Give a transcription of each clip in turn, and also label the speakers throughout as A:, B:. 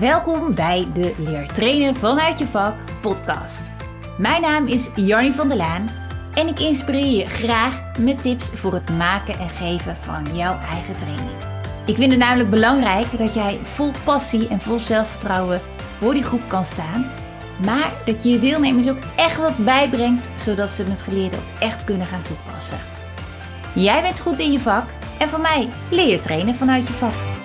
A: Welkom bij de Leer Trainen vanuit je vak podcast. Mijn naam is Jarnie van der Laan en ik inspireer je graag met tips voor het maken en geven van jouw eigen training. Ik vind het namelijk belangrijk dat jij vol passie en vol zelfvertrouwen voor die groep kan staan, maar dat je je deelnemers ook echt wat bijbrengt zodat ze het geleerde ook echt kunnen gaan toepassen. Jij bent goed in je vak en van mij leer je trainen vanuit je vak.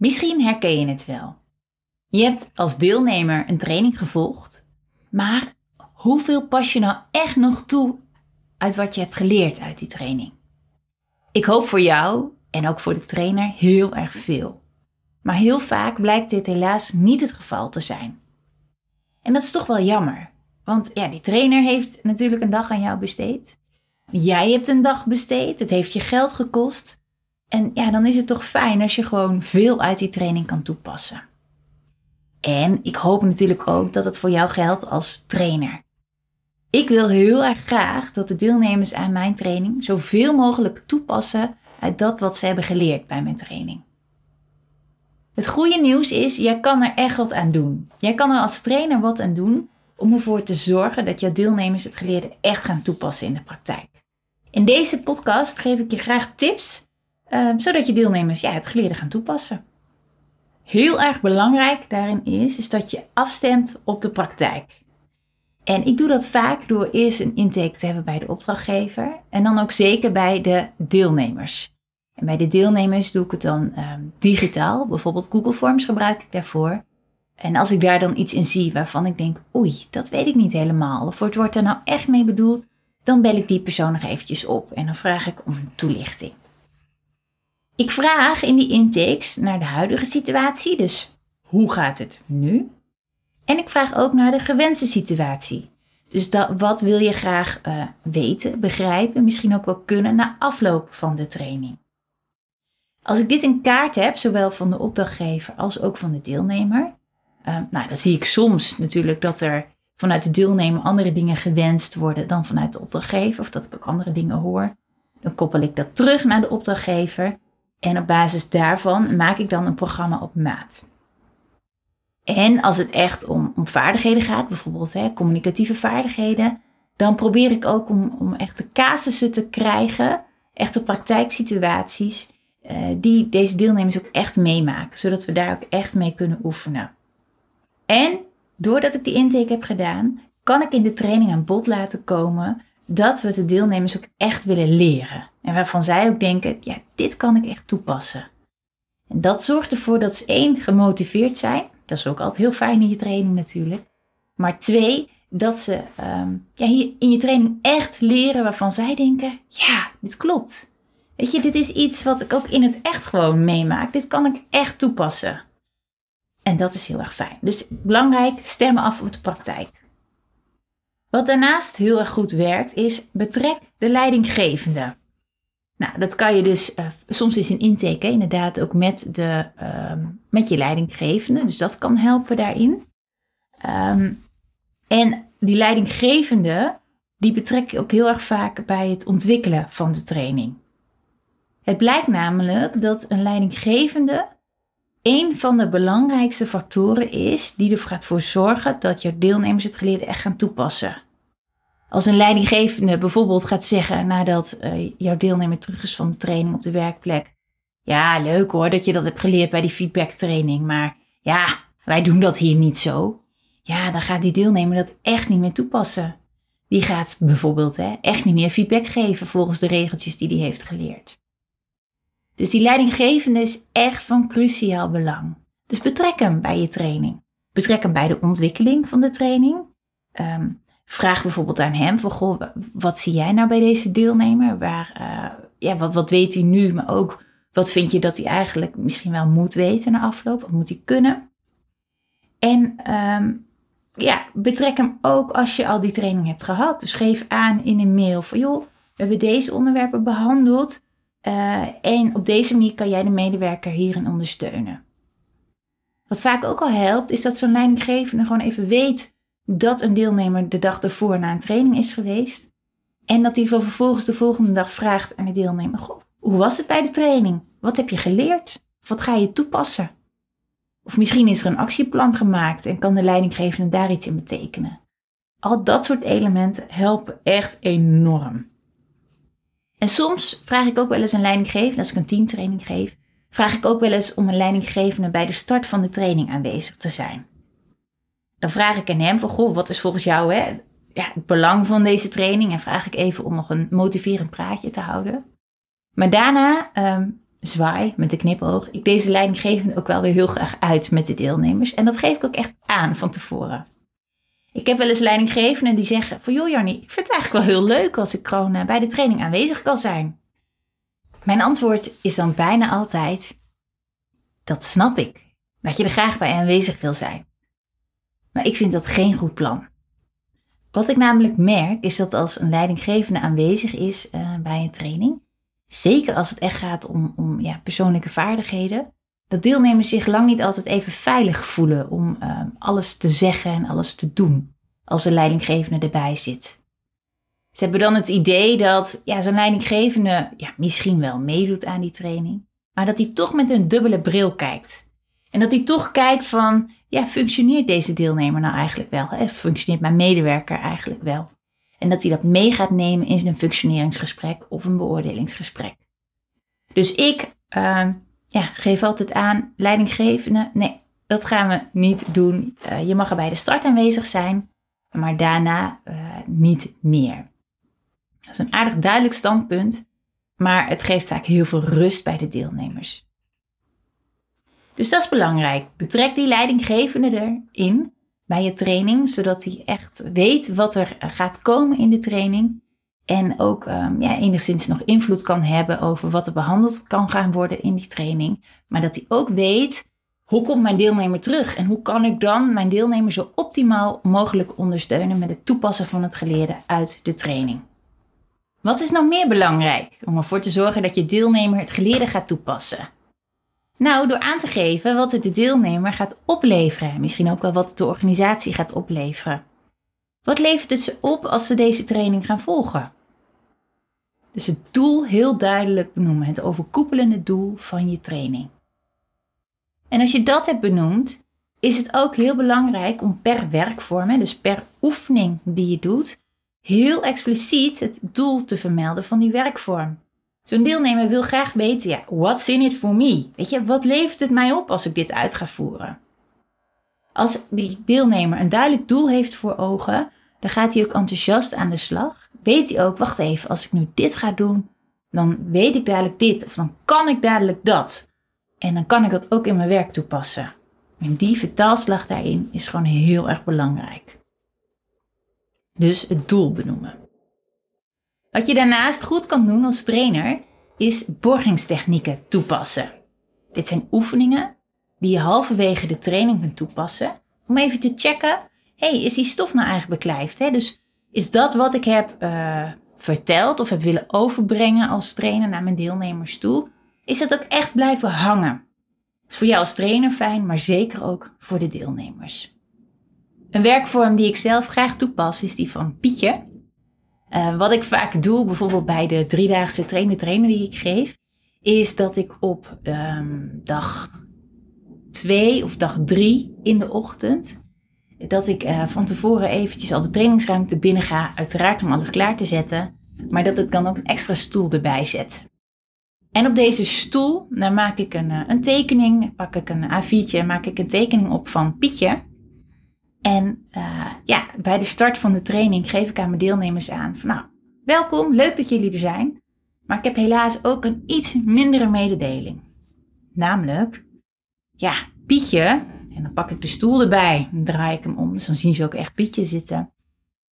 A: Misschien herken je het wel. Je hebt als deelnemer een training gevolgd, maar hoeveel pas je nou echt nog toe uit wat je hebt geleerd uit die training? Ik hoop voor jou en ook voor de trainer heel erg veel. Maar heel vaak blijkt dit helaas niet het geval te zijn. En dat is toch wel jammer, want ja, die trainer heeft natuurlijk een dag aan jou besteed. Jij hebt een dag besteed, het heeft je geld gekost. En ja, dan is het toch fijn als je gewoon veel uit die training kan toepassen. En ik hoop natuurlijk ook dat het voor jou geldt als trainer. Ik wil heel erg graag dat de deelnemers aan mijn training zoveel mogelijk toepassen uit dat wat ze hebben geleerd bij mijn training. Het goede nieuws is, jij kan er echt wat aan doen. Jij kan er als trainer wat aan doen om ervoor te zorgen dat jouw deelnemers het geleerde echt gaan toepassen in de praktijk. In deze podcast geef ik je graag tips Ehm, zodat je deelnemers ja, het geleerde gaan toepassen. Heel erg belangrijk daarin is, is dat je afstemt op de praktijk. En ik doe dat vaak door eerst een intake te hebben bij de opdrachtgever en dan ook zeker bij de deelnemers. En bij de deelnemers doe ik het dan ehm, digitaal, bijvoorbeeld Google Forms gebruik ik daarvoor. En als ik daar dan iets in zie waarvan ik denk, oei, dat weet ik niet helemaal, of wordt, wordt er nou echt mee bedoeld, dan bel ik die persoon nog eventjes op en dan vraag ik om een toelichting. Ik vraag in die intakes naar de huidige situatie, dus hoe gaat het nu? En ik vraag ook naar de gewenste situatie. Dus dat, wat wil je graag uh, weten, begrijpen, misschien ook wel kunnen na afloop van de training? Als ik dit in kaart heb, zowel van de opdrachtgever als ook van de deelnemer, uh, nou, dan zie ik soms natuurlijk dat er vanuit de deelnemer andere dingen gewenst worden dan vanuit de opdrachtgever, of dat ik ook andere dingen hoor. Dan koppel ik dat terug naar de opdrachtgever en op basis daarvan maak ik dan een programma op maat. En als het echt om, om vaardigheden gaat, bijvoorbeeld communicatieve vaardigheden, dan probeer ik ook om, om echte casussen te krijgen, echte praktijksituaties, uh, die deze deelnemers ook echt meemaken, zodat we daar ook echt mee kunnen oefenen. En doordat ik die intake heb gedaan, kan ik in de training aan bod laten komen dat we de deelnemers ook echt willen leren. En waarvan zij ook denken, ja, dit kan ik echt toepassen. En dat zorgt ervoor dat ze één, gemotiveerd zijn. Dat is ook altijd heel fijn in je training natuurlijk. Maar twee, dat ze um, ja, hier in je training echt leren waarvan zij denken, ja, dit klopt. Weet je, dit is iets wat ik ook in het echt gewoon meemaak. Dit kan ik echt toepassen. En dat is heel erg fijn. Dus belangrijk, stemmen af op de praktijk. Wat daarnaast heel erg goed werkt, is betrek de leidinggevende. Nou, dat kan je dus, uh, soms is een intake inderdaad ook met, de, uh, met je leidinggevende. Dus dat kan helpen daarin. Um, en die leidinggevende, die betrek je ook heel erg vaak bij het ontwikkelen van de training. Het blijkt namelijk dat een leidinggevende een van de belangrijkste factoren is die ervoor gaat zorgen dat je deelnemers het geleerde echt gaan toepassen. Als een leidinggevende bijvoorbeeld gaat zeggen nadat uh, jouw deelnemer terug is van de training op de werkplek. Ja, leuk hoor dat je dat hebt geleerd bij die feedbacktraining, maar ja, wij doen dat hier niet zo. Ja, dan gaat die deelnemer dat echt niet meer toepassen. Die gaat bijvoorbeeld hè, echt niet meer feedback geven volgens de regeltjes die hij heeft geleerd. Dus die leidinggevende is echt van cruciaal belang. Dus betrek hem bij je training. Betrek hem bij de ontwikkeling van de training. Um, vraag bijvoorbeeld aan hem van, goh, wat zie jij nou bij deze deelnemer? Waar, uh, ja, wat, wat weet hij nu, maar ook wat vind je dat hij eigenlijk misschien wel moet weten na afloop? Wat moet hij kunnen? En um, ja, betrek hem ook als je al die training hebt gehad. Dus geef aan in een mail van, joh, we hebben deze onderwerpen behandeld. Uh, en op deze manier kan jij de medewerker hierin ondersteunen. Wat vaak ook al helpt, is dat zo'n leidinggevende gewoon even weet dat een deelnemer de dag ervoor na een training is geweest. En dat hij vervolgens de volgende dag vraagt aan de deelnemer: Goh, hoe was het bij de training? Wat heb je geleerd? Wat ga je toepassen? Of misschien is er een actieplan gemaakt en kan de leidinggevende daar iets in betekenen. Al dat soort elementen helpen echt enorm. En soms vraag ik ook wel eens een leidinggevende, als ik een teamtraining geef, vraag ik ook wel eens om een leidinggevende bij de start van de training aanwezig te zijn. Dan vraag ik aan hem van, goh, wat is volgens jou hè, ja, het belang van deze training? En vraag ik even om nog een motiverend praatje te houden. Maar daarna um, zwaai met de knipoog ik deze leidinggevende ook wel weer heel graag uit met de deelnemers. En dat geef ik ook echt aan van tevoren. Ik heb wel eens leidinggevenden die zeggen van joh Jannie, ik vind het eigenlijk wel heel leuk als ik gewoon eh, bij de training aanwezig kan zijn. Mijn antwoord is dan bijna altijd, dat snap ik, dat je er graag bij aanwezig wil zijn. Maar ik vind dat geen goed plan. Wat ik namelijk merk is dat als een leidinggevende aanwezig is uh, bij een training, zeker als het echt gaat om, om ja, persoonlijke vaardigheden, dat deelnemers zich lang niet altijd even veilig voelen om uh, alles te zeggen en alles te doen als een leidinggevende erbij zit. Ze hebben dan het idee dat ja, zo'n leidinggevende ja, misschien wel meedoet aan die training, maar dat hij toch met een dubbele bril kijkt. En dat hij toch kijkt van, ja, functioneert deze deelnemer nou eigenlijk wel? Functioneert mijn medewerker eigenlijk wel? En dat hij dat mee gaat nemen in een functioneringsgesprek of een beoordelingsgesprek. Dus ik uh, ja, geef altijd aan, leidinggevende, nee, dat gaan we niet doen. Uh, je mag er bij de start aanwezig zijn, maar daarna uh, niet meer. Dat is een aardig duidelijk standpunt, maar het geeft vaak heel veel rust bij de deelnemers. Dus dat is belangrijk. Betrek die leidinggevende erin bij je training, zodat hij echt weet wat er gaat komen in de training. En ook um, ja, enigszins nog invloed kan hebben over wat er behandeld kan gaan worden in die training. Maar dat hij ook weet, hoe komt mijn deelnemer terug? En hoe kan ik dan mijn deelnemer zo optimaal mogelijk ondersteunen met het toepassen van het geleerde uit de training? Wat is nou meer belangrijk om ervoor te zorgen dat je deelnemer het geleerde gaat toepassen? Nou, door aan te geven wat het de deelnemer gaat opleveren. Misschien ook wel wat de organisatie gaat opleveren. Wat levert het ze op als ze deze training gaan volgen? Dus het doel heel duidelijk benoemen, het overkoepelende doel van je training. En als je dat hebt benoemd, is het ook heel belangrijk om per werkvorm, dus per oefening die je doet, heel expliciet het doel te vermelden van die werkvorm. Zo'n deelnemer wil graag weten, ja, what's in it for me? Weet je, wat levert het mij op als ik dit uit ga voeren? Als die deelnemer een duidelijk doel heeft voor ogen, dan gaat hij ook enthousiast aan de slag. Weet hij ook, wacht even, als ik nu dit ga doen, dan weet ik dadelijk dit of dan kan ik dadelijk dat. En dan kan ik dat ook in mijn werk toepassen. En die vertaalslag daarin is gewoon heel erg belangrijk. Dus het doel benoemen. Wat je daarnaast goed kan doen als trainer, is borgingstechnieken toepassen. Dit zijn oefeningen die je halverwege de training kunt toepassen om even te checken, hey, is die stof nou eigenlijk beklijfd? Hè? Dus is dat wat ik heb uh, verteld of heb willen overbrengen als trainer naar mijn deelnemers toe, is dat ook echt blijven hangen? Dat is voor jou als trainer fijn, maar zeker ook voor de deelnemers. Een werkvorm die ik zelf graag toepas is die van Pietje. Uh, wat ik vaak doe, bijvoorbeeld bij de driedaagse trainer-trainer die ik geef, is dat ik op um, dag twee of dag drie in de ochtend, dat ik uh, van tevoren eventjes al de trainingsruimte binnen ga, uiteraard om alles klaar te zetten, maar dat ik dan ook een extra stoel erbij zet. En op deze stoel, dan maak ik een, uh, een tekening, pak ik een A4'tje en maak ik een tekening op van Pietje. En uh, ja, bij de start van de training geef ik aan mijn deelnemers aan van nou, welkom, leuk dat jullie er zijn. Maar ik heb helaas ook een iets mindere mededeling. Namelijk, ja, Pietje, en dan pak ik de stoel erbij, dan draai ik hem om, dus dan zien ze ook echt Pietje zitten.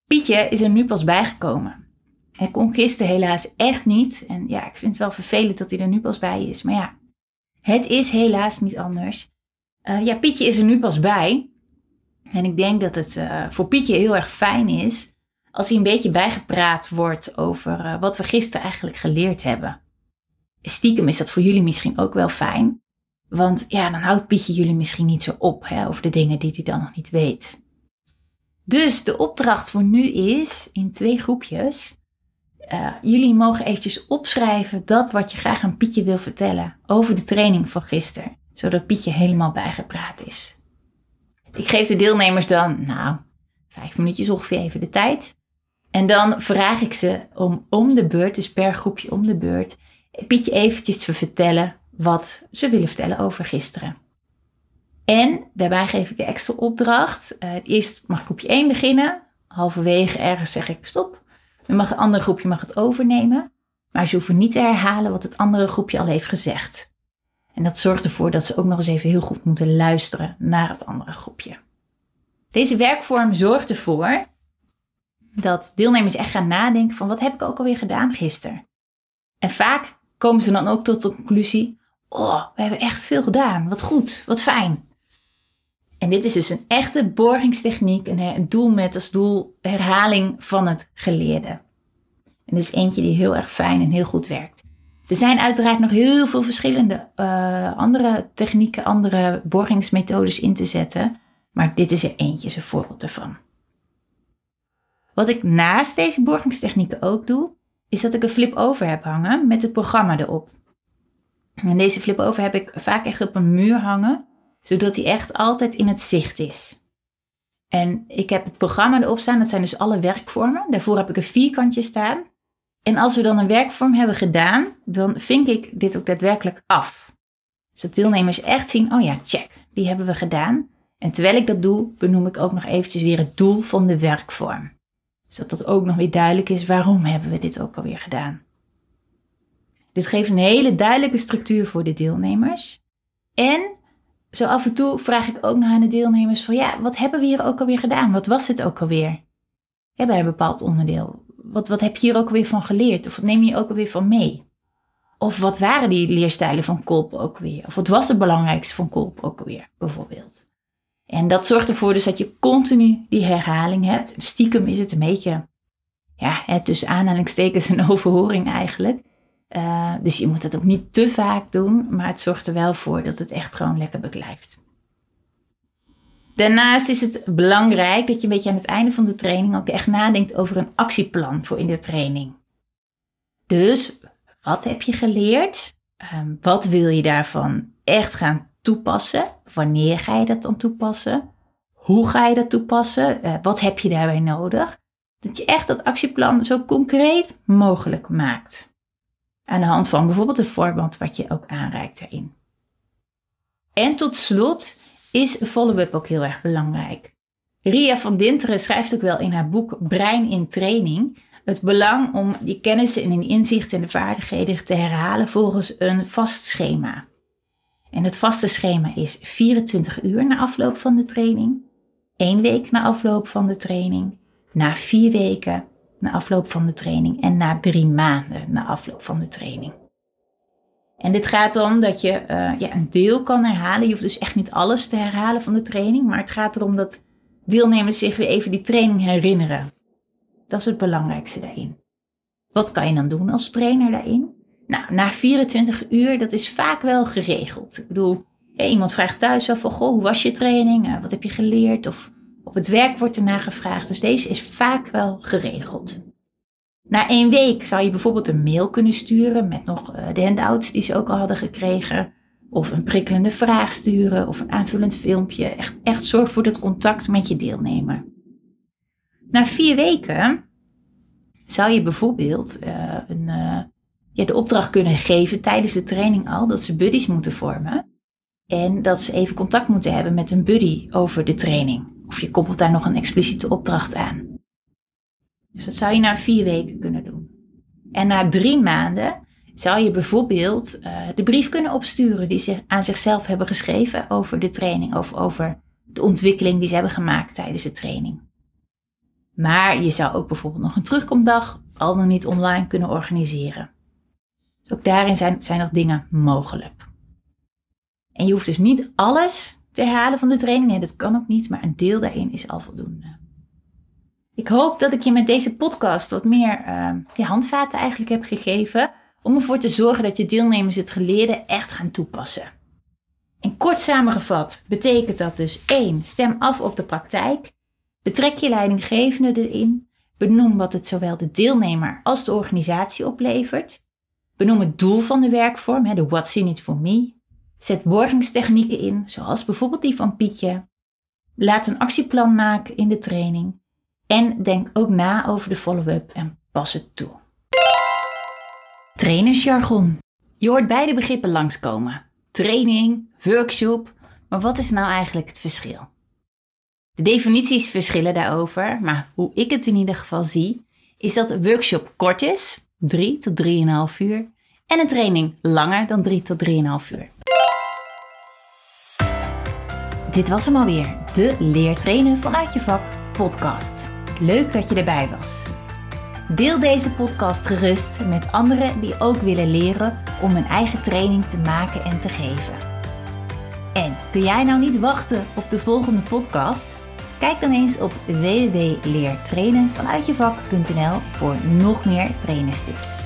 A: Pietje is er nu pas bijgekomen. Hij kon gisteren helaas echt niet. En ja, ik vind het wel vervelend dat hij er nu pas bij is. Maar ja, het is helaas niet anders. Uh, ja, Pietje is er nu pas bij. En ik denk dat het uh, voor Pietje heel erg fijn is als hij een beetje bijgepraat wordt over uh, wat we gisteren eigenlijk geleerd hebben. Stiekem is dat voor jullie misschien ook wel fijn. Want ja, dan houdt Pietje jullie misschien niet zo op hè, over de dingen die hij dan nog niet weet. Dus de opdracht voor nu is, in twee groepjes, uh, jullie mogen eventjes opschrijven dat wat je graag aan Pietje wil vertellen over de training van gisteren. Zodat Pietje helemaal bijgepraat is. Ik geef de deelnemers dan, nou, vijf minuutjes ongeveer even de tijd. En dan vraag ik ze om om de beurt, dus per groepje om de beurt, Pietje eventjes te vertellen wat ze willen vertellen over gisteren. En daarbij geef ik de extra opdracht. Uh, eerst mag groepje 1 beginnen. Halverwege ergens zeg ik stop. Dan mag een andere groepje mag het overnemen. Maar ze hoeven niet te herhalen wat het andere groepje al heeft gezegd. En dat zorgt ervoor dat ze ook nog eens even heel goed moeten luisteren naar het andere groepje. Deze werkvorm zorgt ervoor dat deelnemers echt gaan nadenken van wat heb ik ook alweer gedaan gisteren. En vaak komen ze dan ook tot de conclusie, oh, we hebben echt veel gedaan. Wat goed, wat fijn. En dit is dus een echte borgingstechniek, een doel met als doel herhaling van het geleerde. En dit is eentje die heel erg fijn en heel goed werkt. Er zijn uiteraard nog heel veel verschillende uh, andere technieken, andere borgingsmethodes in te zetten. Maar dit is er eentje, een voorbeeld ervan. Wat ik naast deze borgingstechnieken ook doe, is dat ik een flip-over heb hangen met het programma erop. En deze flip-over heb ik vaak echt op een muur hangen, zodat hij echt altijd in het zicht is. En ik heb het programma erop staan, dat zijn dus alle werkvormen. Daarvoor heb ik een vierkantje staan. En als we dan een werkvorm hebben gedaan, dan vink ik dit ook daadwerkelijk af. Zodat deelnemers echt zien, oh ja, check, die hebben we gedaan. En terwijl ik dat doe, benoem ik ook nog eventjes weer het doel van de werkvorm. Zodat dat ook nog weer duidelijk is, waarom hebben we dit ook alweer gedaan. Dit geeft een hele duidelijke structuur voor de deelnemers. En zo af en toe vraag ik ook nog aan de deelnemers van ja, wat hebben we hier ook alweer gedaan? Wat was het ook alweer? Ja, bij een bepaald onderdeel. Wat, wat heb je hier ook alweer van geleerd? Of wat neem je ook alweer van mee? Of wat waren die leerstijlen van Kolp ook weer? Of wat was het belangrijkste van Kolp ook weer, bijvoorbeeld? En dat zorgt ervoor dus dat je continu die herhaling hebt. Stiekem is het een beetje, ja, het tussen aanhalingstekens een overhoring eigenlijk. Uh, dus je moet het ook niet te vaak doen, maar het zorgt er wel voor dat het echt gewoon lekker beklijft. Daarnaast is het belangrijk dat je een beetje aan het einde van de training ook echt nadenkt over een actieplan voor in de training. Dus wat heb je geleerd? Um, wat wil je daarvan echt gaan toepassen? Wanneer ga je dat dan toepassen? Hoe ga je dat toepassen? Uh, wat heb je daarbij nodig? Dat je echt dat actieplan zo concreet mogelijk maakt. Aan de hand van bijvoorbeeld een voorbeeld wat je ook aanreikt daarin. En tot slot is follow-up ook heel erg belangrijk. Ria van Dinteren schrijft ook wel in haar boek Brein in Training het belang om die kennis en inzichten en de vaardigheden te herhalen volgens een vast schema. En het vaste schema is 24 uur na afloop van de training, één week na afloop van de training, na vier weken na afloop van de training en na drie maanden na afloop van de training. En dit gaat om dat je uh, ja, een deel kan herhalen. Je hoeft dus echt niet alles te herhalen van de training, maar het gaat erom dat deelnemers zich weer even die training herinneren. Dat is het belangrijkste daarin. Wat kan je dan doen als trainer daarin? Nou, na 24 uur, dat is vaak wel geregeld. Ik bedoel, iemand vraagt thuis wel van, goh, hoe was je training? Uh, wat heb je geleerd? Of op het werk wordt ernaar gevraagd, dus deze is vaak wel geregeld. Na één week zou je bijvoorbeeld een mail kunnen sturen met nog eh, de handouts die ze ook al hadden gekregen. Of een prikkelende vraag sturen of een aanvullend filmpje. Echt, echt zorg voor dat contact met je deelnemer. Na vier weken zou je bijvoorbeeld uh, een, ja, de opdracht kunnen geven tijdens de training al dat ze buddies moeten vormen. En dat ze even contact moeten hebben met een buddy over de training. Of je koppelt daar nog een expliciete opdracht aan. Dus dat zou je na vier weken kunnen doen. En na drie maanden zou je bijvoorbeeld uh, de brief kunnen opsturen die ze aan zichzelf hebben geschreven over de training of over de ontwikkeling die ze hebben gemaakt tijdens de training. Maar je zou ook bijvoorbeeld nog een terugkomdag al dan niet online kunnen organiseren. Dus ook daarin zijn, zijn nog dingen mogelijk. En je hoeft dus niet alles te herhalen van de training. Nee, dat kan ook niet, maar een deel daarin is al voldoende. Ik hoop dat ik je met deze podcast wat meer uh, je handvaten eigenlijk heb gegeven. Om ervoor te zorgen dat je deelnemers het geleerde echt gaan toepassen. En kort samengevat betekent dat dus 1. Stem af op de praktijk. Betrek je leidinggevende erin. Benoem wat het zowel de deelnemer als de organisatie oplevert. Benoem het doel van de werkvorm, de What's in it for me. Zet borgingstechnieken in, zoals bijvoorbeeld die van Pietje. Laat een actieplan maken in de training. En denk ook na over de follow-up en pas het toe. Trainersjargon. Je hoort beide begrippen langskomen. Training, workshop. Maar wat is nou eigenlijk het verschil? De definities verschillen daarover, maar hoe ik het in ieder geval zie, is dat een workshop kort is, 3 tot 3,5 uur, en een training langer dan 3 tot 3,5 uur. Dit was hem alweer, de Leer trainen vanuit je vak podcast. Leuk dat je erbij was. Deel deze podcast gerust met anderen die ook willen leren om hun eigen training te maken en te geven. En kun jij nou niet wachten op de volgende podcast? Kijk dan eens op www.leertrainenvanuitjevak.nl voor nog meer trainerstips.